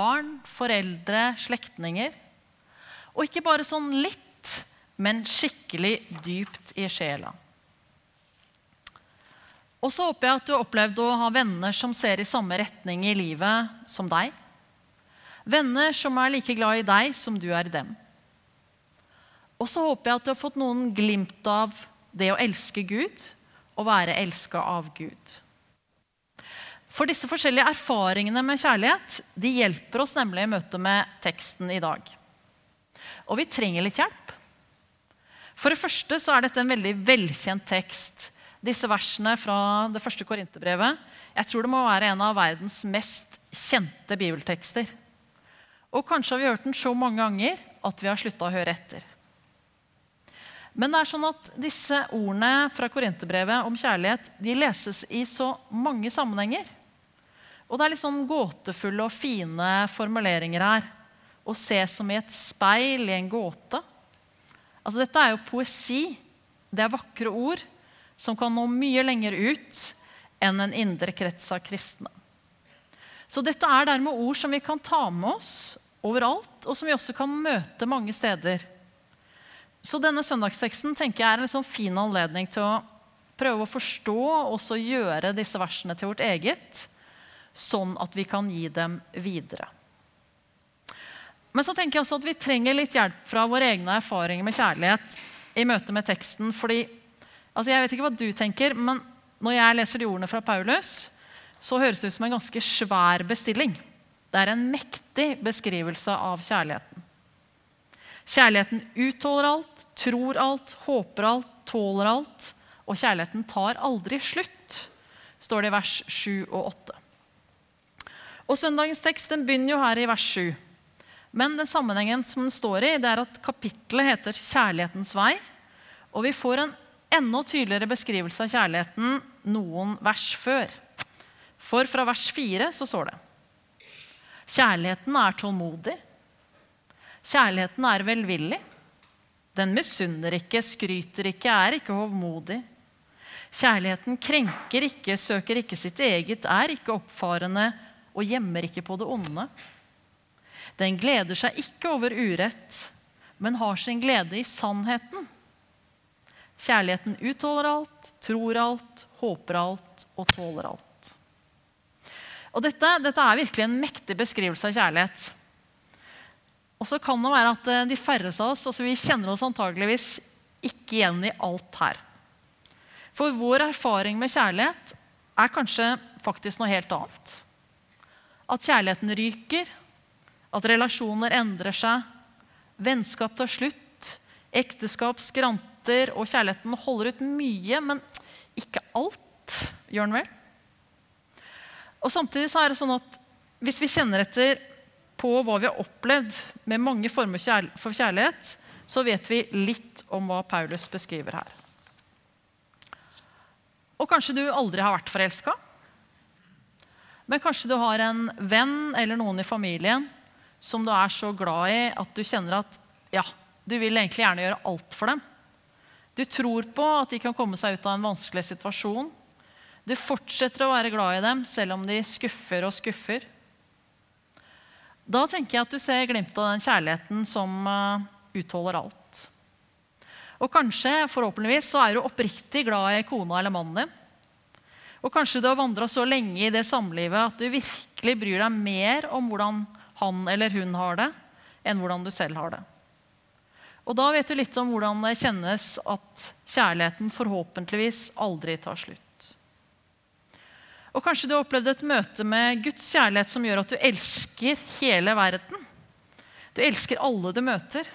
barn, foreldre, slektninger. Og ikke bare sånn litt, men skikkelig dypt i sjela. Og så håper jeg at du har opplevd å ha venner som ser i samme retning i livet som deg. Venner som er like glad i deg som du er i dem. Og så håper jeg at du har fått noen glimt av det å elske Gud og være elska av Gud. For disse forskjellige erfaringene med kjærlighet de hjelper oss nemlig i møte med teksten i dag. Og vi trenger litt hjelp. For det første så er dette en veldig velkjent tekst disse versene fra det første korinterbrevet. Jeg tror det må være en av verdens mest kjente bibeltekster. Og kanskje har vi hørt den så mange ganger at vi har slutta å høre etter. Men det er sånn at disse ordene fra korinterbrevet om kjærlighet de leses i så mange sammenhenger. Og det er litt sånn gåtefulle og fine formuleringer her. Å se som i et speil i en gåte. Altså, dette er jo poesi. Det er vakre ord som kan nå mye lenger ut enn en indre krets av kristne. Så dette er dermed ord som vi kan ta med oss overalt, og som vi også kan møte mange steder. Så denne søndagsteksten tenker jeg er en sånn fin anledning til å prøve å forstå og også gjøre disse versene til vårt eget, sånn at vi kan gi dem videre. Men så tenker jeg også at vi trenger litt hjelp fra våre egne erfaringer med kjærlighet i møte med teksten. fordi Altså, jeg vet ikke hva du tenker, men når jeg leser de ordene fra Paulus, så høres det ut som en ganske svær bestilling. Det er en mektig beskrivelse av kjærligheten. Kjærligheten utholder alt, tror alt, håper alt, tåler alt. Og kjærligheten tar aldri slutt, står det i vers 7 og 8. Og Søndagens tekst den begynner jo her i vers 7. Men den sammenhengen som den står i, det er at kapittelet heter 'Kjærlighetens vei'. Og vi får en enda tydeligere beskrivelse av kjærligheten noen vers før. For fra vers 4 så står det Kjærligheten er tålmodig. Kjærligheten er velvillig. Den misunner ikke, skryter ikke, er ikke hovmodig. Kjærligheten krenker ikke, søker ikke sitt eget, er ikke oppfarende og gjemmer ikke på det onde. Den gleder seg ikke over urett, men har sin glede i sannheten. Kjærligheten utholder alt, tror alt, håper alt og tåler alt. Og dette, dette, er virkelig en mektig beskrivelse av kjærlighet. Og så kan det være at eh, de færreste av oss altså vi kjenner oss antageligvis ikke igjen i alt her. For vår erfaring med kjærlighet er kanskje faktisk noe helt annet. At kjærligheten ryker, at relasjoner endrer seg, vennskap tar slutt, ekteskap skranter og kjærligheten holder ut mye, men ikke alt. Gjør den vel? Og Samtidig så er det sånn at hvis vi kjenner etter på hva vi har opplevd med mange former for kjærlighet, så vet vi litt om hva Paulus beskriver her. Og kanskje du aldri har vært forelska? Men kanskje du har en venn eller noen i familien som du er så glad i at du kjenner at ja, du vil egentlig gjerne gjøre alt for dem. Du tror på at de kan komme seg ut av en vanskelig situasjon. Du fortsetter å være glad i dem selv om de skuffer og skuffer. Da tenker jeg at du ser glimt av den kjærligheten som uh, utholder alt. Og kanskje, forhåpentligvis, så er du oppriktig glad i kona eller mannen din. Og kanskje du har vandra så lenge i det samlivet at du virkelig bryr deg mer om hvordan han eller hun har det, enn hvordan du selv har det. Og da vet du litt om hvordan det kjennes at kjærligheten forhåpentligvis aldri tar slutt. Og kanskje du har opplevd et møte med Guds kjærlighet som gjør at du elsker hele verden. Du elsker alle du møter.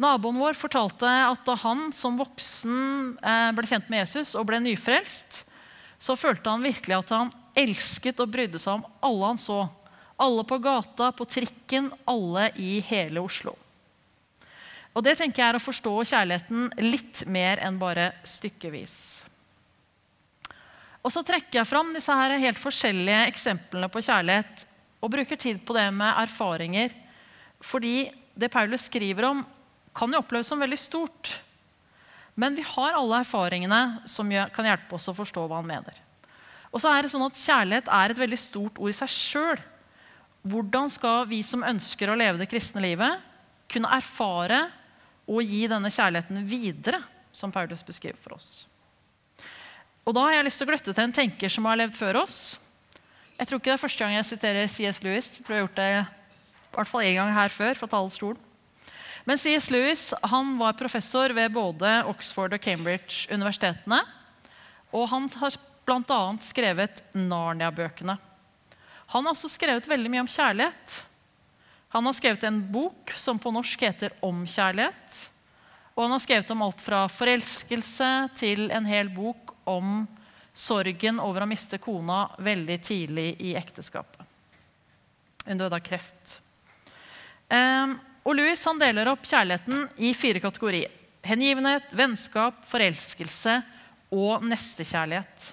Naboen vår fortalte at da han som voksen eh, ble kjent med Jesus og ble nyfrelst, så følte han virkelig at han elsket og brydde seg om alle han så. Alle på gata, på trikken, alle i hele Oslo. Og det tenker jeg er å forstå kjærligheten litt mer enn bare stykkevis. Og så trekker jeg fram disse her helt forskjellige eksemplene på kjærlighet og bruker tid på det med erfaringer. Fordi det Paulus skriver om, kan jo oppleves som veldig stort. Men vi har alle erfaringene som kan hjelpe oss å forstå hva han mener. Og så er det sånn at Kjærlighet er et veldig stort ord i seg sjøl. hvordan skal vi som ønsker å leve det kristne livet, kunne erfare og gi denne kjærligheten videre, som Paulus beskriver for oss. Og Da har jeg lyst til å gløtte til en tenker som har levd før oss. Jeg tror ikke det er første gang jeg siterer C.S. Lewis. Jeg tror jeg har gjort det i hvert fall én gang her før fra talerstolen. Men C.S. Lewis han var professor ved både Oxford og Cambridge-universitetene. Og han har bl.a. skrevet Narnia-bøkene. Han har også skrevet veldig mye om kjærlighet. Han har skrevet en bok som på norsk heter Om kjærlighet. Og han har skrevet om alt fra forelskelse til en hel bok om sorgen over å miste kona veldig tidlig i ekteskapet. Hun døde av kreft. Um, og Louis han deler opp kjærligheten i fire kategorier. Hengivenhet, vennskap, forelskelse og nestekjærlighet.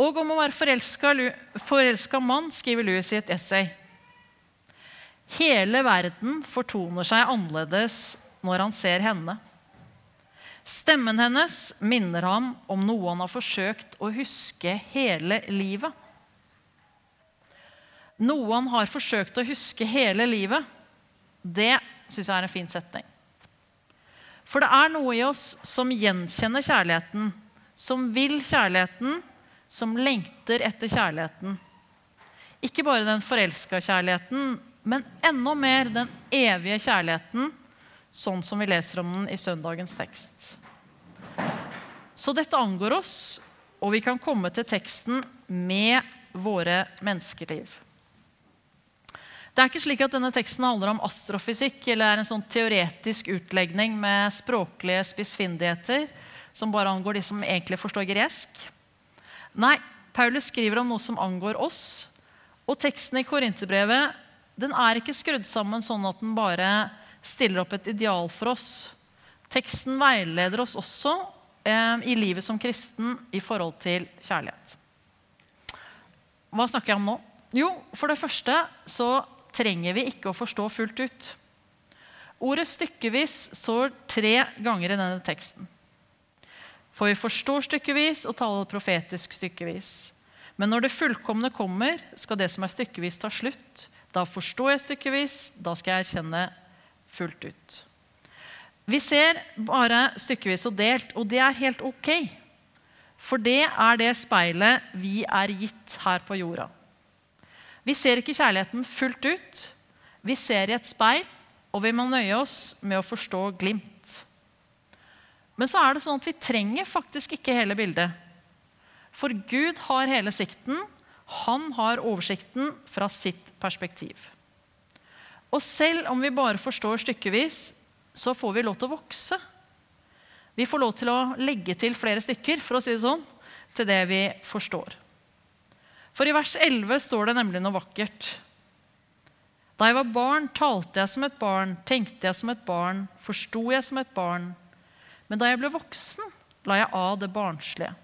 Og om å være forelska mann skriver Louis i et essay. Hele verden fortoner seg annerledes når han ser henne. Stemmen hennes minner ham om noe han har forsøkt å huske hele livet. Noe han har forsøkt å huske hele livet, det syns jeg er en fin setning. For det er noe i oss som gjenkjenner kjærligheten, som vil kjærligheten, som lengter etter kjærligheten. Ikke bare den forelska kjærligheten, men enda mer den evige kjærligheten, sånn som vi leser om den i søndagens tekst. Så dette angår oss, og vi kan komme til teksten med våre menneskeliv. Det er ikke slik at denne teksten handler om astrofysikk eller er en sånn teoretisk utlegning med språklige spissfindigheter som bare angår de som egentlig forstår gresk. Nei, Paulus skriver om noe som angår oss. Og teksten i Korinterbrevet den er ikke skrudd sammen sånn at den bare stiller opp et ideal for oss. Teksten veileder oss også eh, i livet som kristen i forhold til kjærlighet. Hva snakker jeg om nå? Jo, for det første så trenger vi ikke å forstå fullt ut. Ordet 'stykkevis' står tre ganger i denne teksten. For vi forstår stykkevis og taler profetisk stykkevis. Men når det fullkomne kommer, skal det som er stykkevis, ta slutt. Da forstår jeg stykkevis, da skal jeg erkjenne fullt ut. Vi ser bare stykkevis og delt, og det er helt ok. For det er det speilet vi er gitt her på jorda. Vi ser ikke kjærligheten fullt ut. Vi ser i et speil, og vi må nøye oss med å forstå glimt. Men så er det sånn at vi trenger faktisk ikke hele bildet. For Gud har hele sikten. Han har oversikten fra sitt perspektiv. Og selv om vi bare forstår stykkevis, så får vi lov til å vokse. Vi får lov til å legge til flere stykker, for å si det sånn, til det vi forstår. For i vers 11 står det nemlig noe vakkert. Da jeg var barn, talte jeg som et barn, tenkte jeg som et barn, forsto jeg som et barn. Men da jeg ble voksen, la jeg av det barnslige.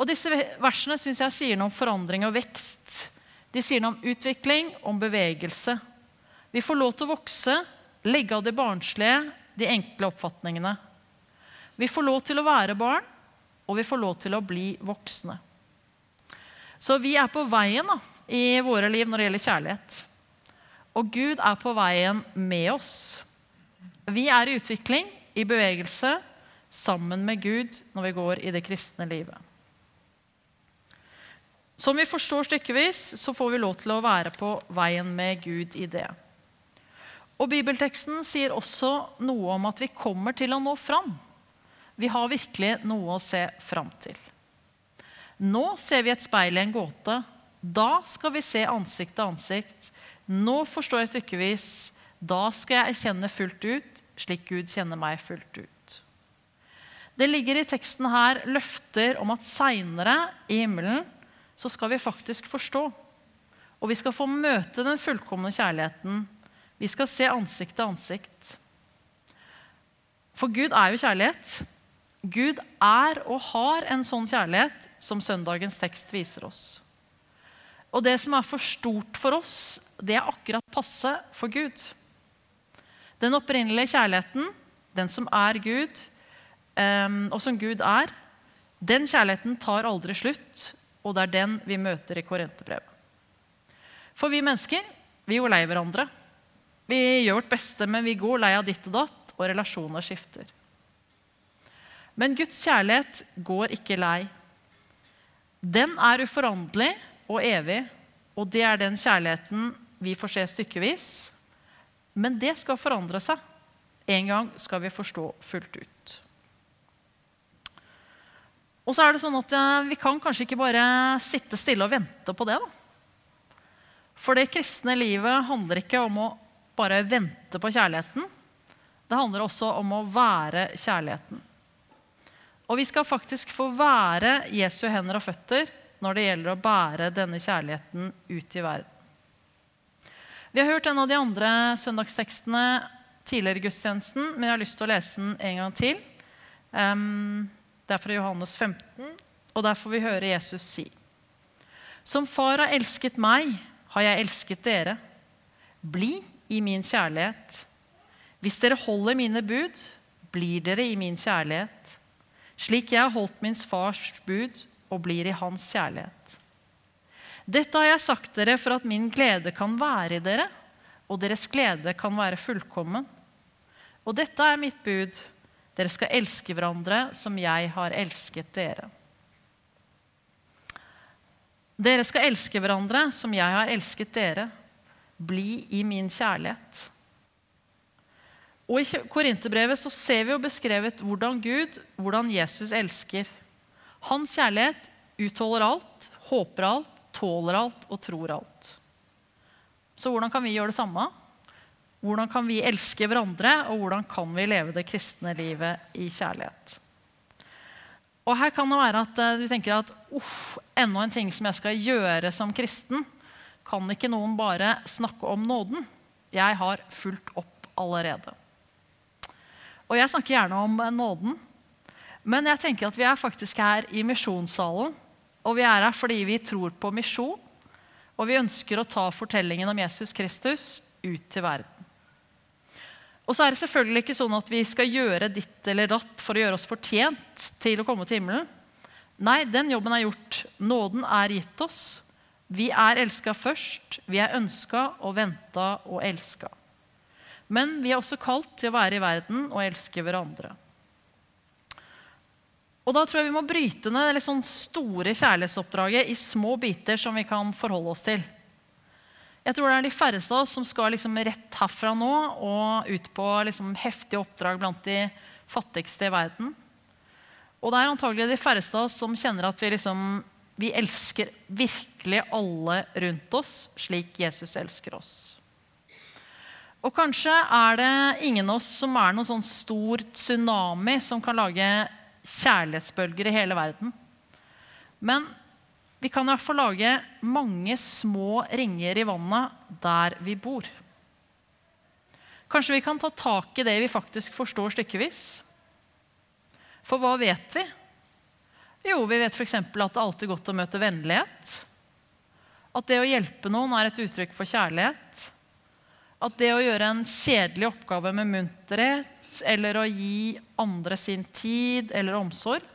Og Disse versene synes jeg sier noe om forandring og vekst. De sier noe om utvikling, om bevegelse. Vi får lov til å vokse, legge av det barnslige, de enkle oppfatningene. Vi får lov til å være barn, og vi får lov til å bli voksne. Så vi er på veien da, i våre liv når det gjelder kjærlighet. Og Gud er på veien med oss. Vi er i utvikling, i bevegelse, sammen med Gud når vi går i det kristne livet. Som vi forstår stykkevis, så får vi lov til å være på veien med Gud i det. Og Bibelteksten sier også noe om at vi kommer til å nå fram. Vi har virkelig noe å se fram til. Nå ser vi et speil i en gåte. Da skal vi se ansikt til ansikt. Nå forstår jeg stykkevis. Da skal jeg erkjenne fullt ut, slik Gud kjenner meg fullt ut. Det ligger i teksten her løfter om at seinere i himmelen så skal vi faktisk forstå. Og vi skal få møte den fullkomne kjærligheten. Vi skal se ansikt til ansikt. For Gud er jo kjærlighet. Gud er og har en sånn kjærlighet som søndagens tekst viser oss. Og det som er for stort for oss, det er akkurat passe for Gud. Den opprinnelige kjærligheten, den som er Gud, ehm, og som Gud er, den kjærligheten tar aldri slutt, og det er den vi møter i Korinterbrevet. For vi mennesker vi går lei hverandre. Vi gjør vårt beste, men vi går lei av ditt og datt, og relasjoner skifter. Men Guds kjærlighet går ikke lei. Den er uforanderlig og evig, og det er den kjærligheten vi får se stykkevis. Men det skal forandre seg. En gang skal vi forstå fullt ut. Og så er det sånn at Vi kan kanskje ikke bare sitte stille og vente på det. da. For det kristne livet handler ikke om å bare vente på kjærligheten. Det handler også om å være kjærligheten. Og vi skal faktisk få være Jesu hender og føtter når det gjelder å bære denne kjærligheten ut i verden. Vi har hørt en av de andre søndagstekstene tidligere i gudstjenesten, men jeg har lyst til å lese den en gang til. Det er fra Johannes 15, og der får vi høre Jesus si. Som far har elsket meg, har jeg elsket dere. Bli i min kjærlighet. Hvis dere holder mine bud, blir dere i min kjærlighet, slik jeg har holdt min fars bud og blir i hans kjærlighet. Dette har jeg sagt dere for at min glede kan være i dere, og deres glede kan være fullkommen. Og dette er mitt bud. Dere skal elske hverandre som jeg har elsket dere. Dere skal elske hverandre som jeg har elsket dere. Bli i min kjærlighet. Og I Korinterbrevet så ser vi jo beskrevet hvordan Gud, hvordan Jesus elsker. Hans kjærlighet utholder alt, håper alt, tåler alt og tror alt. Så hvordan kan vi gjøre det samme? Hvordan kan vi elske hverandre, og hvordan kan vi leve det kristne livet i kjærlighet? Og Her kan det være at eh, du tenker at uff, enda en ting som jeg skal gjøre som kristen. Kan ikke noen bare snakke om nåden? Jeg har fulgt opp allerede. Og jeg snakker gjerne om nåden, men jeg tenker at vi er faktisk her i misjonssalen. Og vi er her fordi vi tror på misjon, og vi ønsker å ta fortellingen om Jesus Kristus ut til verden. Og så er det selvfølgelig ikke sånn at vi skal gjøre ditt eller datt for å gjøre oss fortjent til å komme til himmelen. Nei, den jobben er gjort. Nåden er gitt oss. Vi er elska først. Vi er ønska og venta og elska. Men vi er også kalt til å være i verden og elske hverandre. Og Da tror jeg vi må bryte ned det sånn store kjærlighetsoppdraget i små biter som vi kan forholde oss til. Jeg tror det er de færreste av oss som skal liksom rett herfra nå og ut på liksom heftige oppdrag blant de fattigste i verden. Og det er antagelig de færreste av oss som kjenner at vi, liksom, vi elsker virkelig alle rundt oss slik Jesus elsker oss. Og kanskje er det ingen av oss som er noen sånn stor tsunami som kan lage kjærlighetsbølger i hele verden. Men vi kan i hvert fall lage mange små ringer i vannet der vi bor. Kanskje vi kan ta tak i det vi faktisk forstår stykkevis. For hva vet vi? Jo, vi vet f.eks. at det er alltid godt å møte vennlighet. At det å hjelpe noen er et uttrykk for kjærlighet. At det å gjøre en kjedelig oppgave med munterhet eller å gi andre sin tid eller omsorg,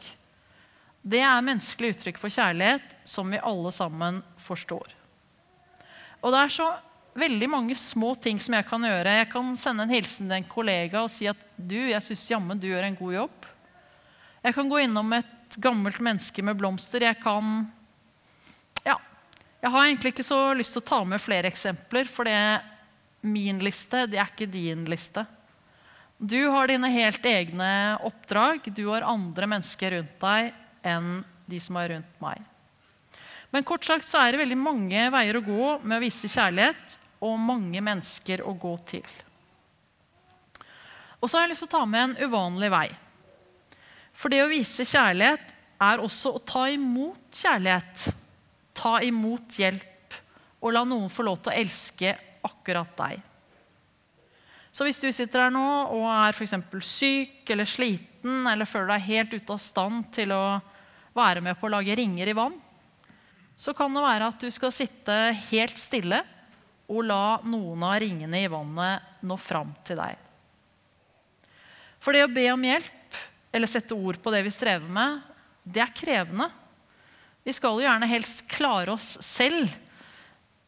det er menneskelig uttrykk for kjærlighet som vi alle sammen forstår. Og det er så veldig mange små ting som jeg kan gjøre. Jeg kan sende en hilsen til en kollega og si at du, jeg syns jammen du gjør en god jobb. Jeg kan gå innom et gammelt menneske med blomster. Jeg kan Ja. Jeg har egentlig ikke så lyst til å ta med flere eksempler, for det min liste, det er ikke din liste. Du har dine helt egne oppdrag. Du har andre mennesker rundt deg enn de som er rundt meg. Men kort sagt så er det veldig mange veier å gå med å vise kjærlighet, og mange mennesker å gå til. Og så har jeg lyst til å ta med en uvanlig vei. For det å vise kjærlighet er også å ta imot kjærlighet. Ta imot hjelp og la noen få lov til å elske akkurat deg. Så hvis du sitter her nå og er f.eks. syk eller sliten eller føler deg helt ute av stand til å være med på å lage ringer i vann, så kan det være at du skal sitte helt stille og la noen av ringene i vannet nå fram til deg. For det å be om hjelp eller sette ord på det vi strever med, det er krevende. Vi skal jo gjerne helst klare oss selv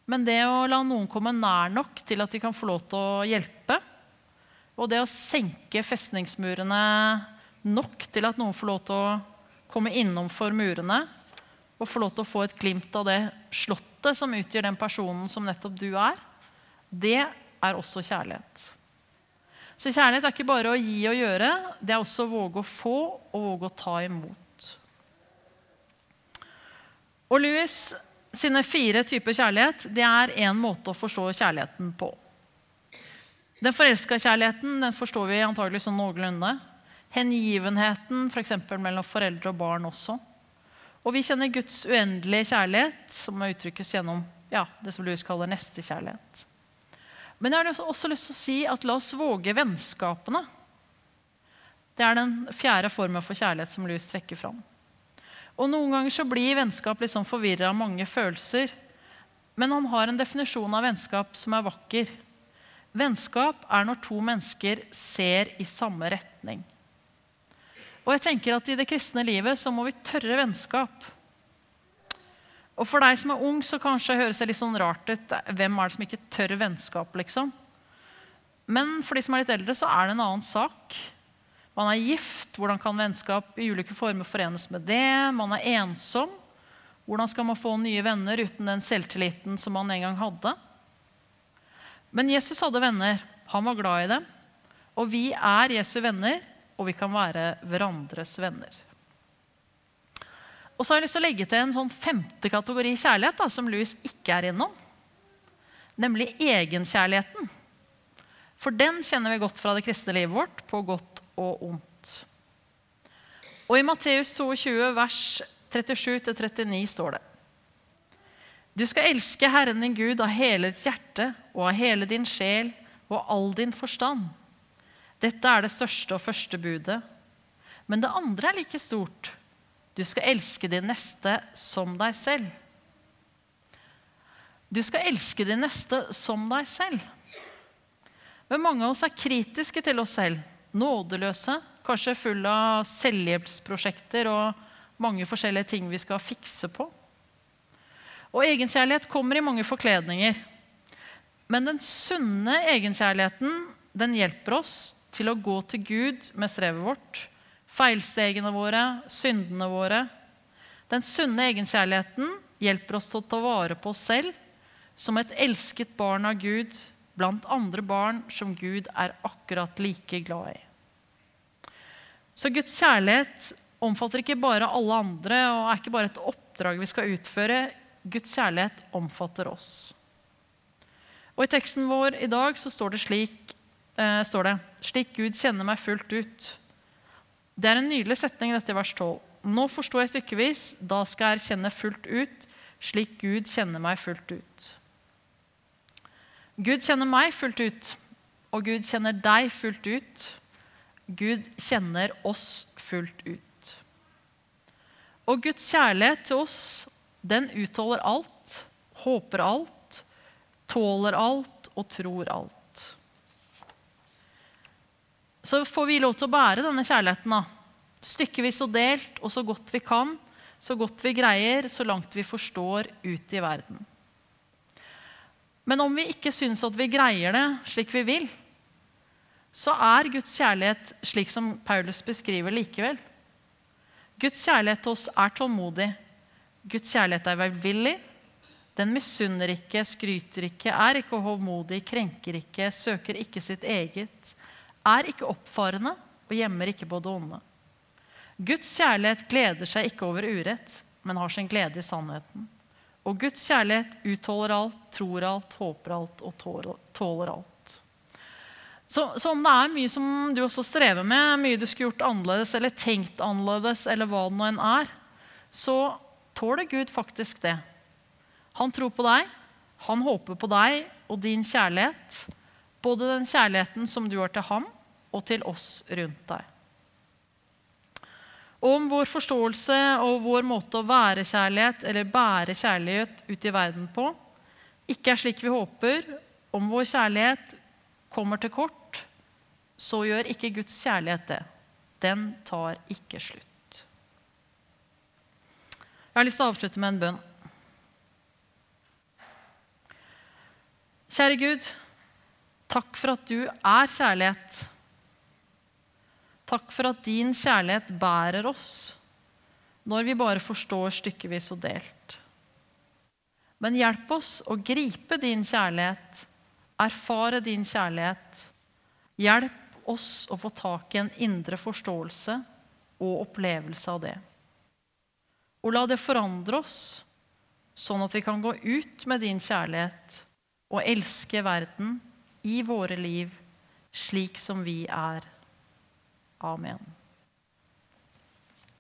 Men det å la noen komme nær nok til at de kan få lov til å hjelpe, og det å senke festningsmurene nok til at noen får lov til å komme innomfor murene og få lov til å få et glimt av det slottet som utgjør den personen som nettopp du er, det er også kjærlighet. Så kjærlighet er ikke bare å gi og gjøre, det er også å våge å få og våge å ta imot. Og Louis sine fire typer kjærlighet det er én måte å forstå kjærligheten på. Den forelska kjærligheten den forstår vi antagelig sånn noenlunde. Hengivenheten f.eks. For mellom foreldre og barn også. Og vi kjenner Guds uendelige kjærlighet, som uttrykkes gjennom ja, det som Louis kaller nestekjærlighet. Men jeg har også lyst til å si at la oss våge vennskapene. Det er den fjerde formen for kjærlighet som Louis trekker fram. Og Noen ganger så blir vennskap litt sånn forvirra av mange følelser. Men han har en definisjon av vennskap som er vakker. Vennskap er når to mennesker ser i samme retning. Og jeg tenker at I det kristne livet så må vi tørre vennskap. Og For deg som er ung, så kanskje høres det litt sånn rart ut. Hvem er det som ikke tør vennskap, liksom? Men for de som er litt eldre, så er det en annen sak. Man er gift. Hvordan kan vennskap i ulike former forenes med det? Man er ensom. Hvordan skal man få nye venner uten den selvtilliten som man en gang hadde? Men Jesus hadde venner. Han var glad i dem. Og vi er Jesu venner, og vi kan være hverandres venner. Og så har jeg lyst til å legge til en sånn femte kategori kjærlighet da, som Louis ikke er innom. Nemlig egenkjærligheten. For den kjenner vi godt fra det kristne livet vårt, på godt og ondt. Og I Matteus 22, vers 37-39 står det Du skal elske Herren din Gud av hele ditt hjerte og av hele din sjel og all din forstand. Dette er det største og første budet. Men det andre er like stort. Du skal elske din neste som deg selv. Du skal elske din neste som deg selv. Men mange av oss er kritiske til oss selv. Nådeløse, kanskje full av selvhjelpsprosjekter og mange forskjellige ting vi skal fikse på. Og egenkjærlighet kommer i mange forkledninger. Men den sunne egenkjærligheten den hjelper oss til å gå til Gud med strevet vårt feilstegene våre, syndene våre. Den sunne egenkjærligheten hjelper oss til å ta vare på oss selv som et elsket barn av Gud blant andre barn som Gud er akkurat like glad i. Så Guds kjærlighet omfatter ikke bare alle andre og er ikke bare et oppdrag vi skal utføre. Guds kjærlighet omfatter oss. Og I teksten vår i dag så står det slik, eh, står det, slik Gud kjenner meg fullt ut. Det er en nydelig setning, dette i vers 12. Nå forstår jeg stykkevis, da skal jeg erkjenne fullt ut, slik Gud kjenner meg fullt ut. Gud kjenner meg fullt ut, og Gud kjenner deg fullt ut. Gud kjenner oss fullt ut. Og Guds kjærlighet til oss, den utholder alt, håper alt, tåler alt og tror alt så får vi lov til å bære denne kjærligheten. da. Stykkevis og delt, og så godt vi kan, så godt vi greier, så langt vi forstår ut i verden. Men om vi ikke syns at vi greier det slik vi vil, så er Guds kjærlighet slik som Paulus beskriver likevel. Guds kjærlighet til oss er tålmodig. Guds kjærlighet er velvillig. Den misunner ikke, skryter ikke, er ikke hovmodig, krenker ikke, søker ikke sitt eget er ikke oppfarende og gjemmer ikke på det onde. Guds kjærlighet gleder seg ikke over urett, men har sin glede i sannheten. Og Guds kjærlighet utholder alt, tror alt, håper alt og tåler alt. Så, så, om det er mye som du også strever med, mye du skulle gjort annerledes eller tenkt annerledes, eller hva det nå enn er, så tåler Gud faktisk det. Han tror på deg, han håper på deg og din kjærlighet. Både den kjærligheten som du har til ham, og til oss rundt deg. Om vår forståelse og vår måte å være kjærlighet eller bære kjærlighet ut i verden på ikke er slik vi håper, om vår kjærlighet kommer til kort, så gjør ikke Guds kjærlighet det. Den tar ikke slutt. Jeg har lyst til å avslutte med en bønn. Kjære Gud, takk for at du er kjærlighet. Takk for at din kjærlighet bærer oss når vi bare forstår stykkevis og delt. Men hjelp oss å gripe din kjærlighet, erfare din kjærlighet. Hjelp oss å få tak i en indre forståelse og opplevelse av det. Og la det forandre oss, sånn at vi kan gå ut med din kjærlighet og elske verden i våre liv slik som vi er. Amen.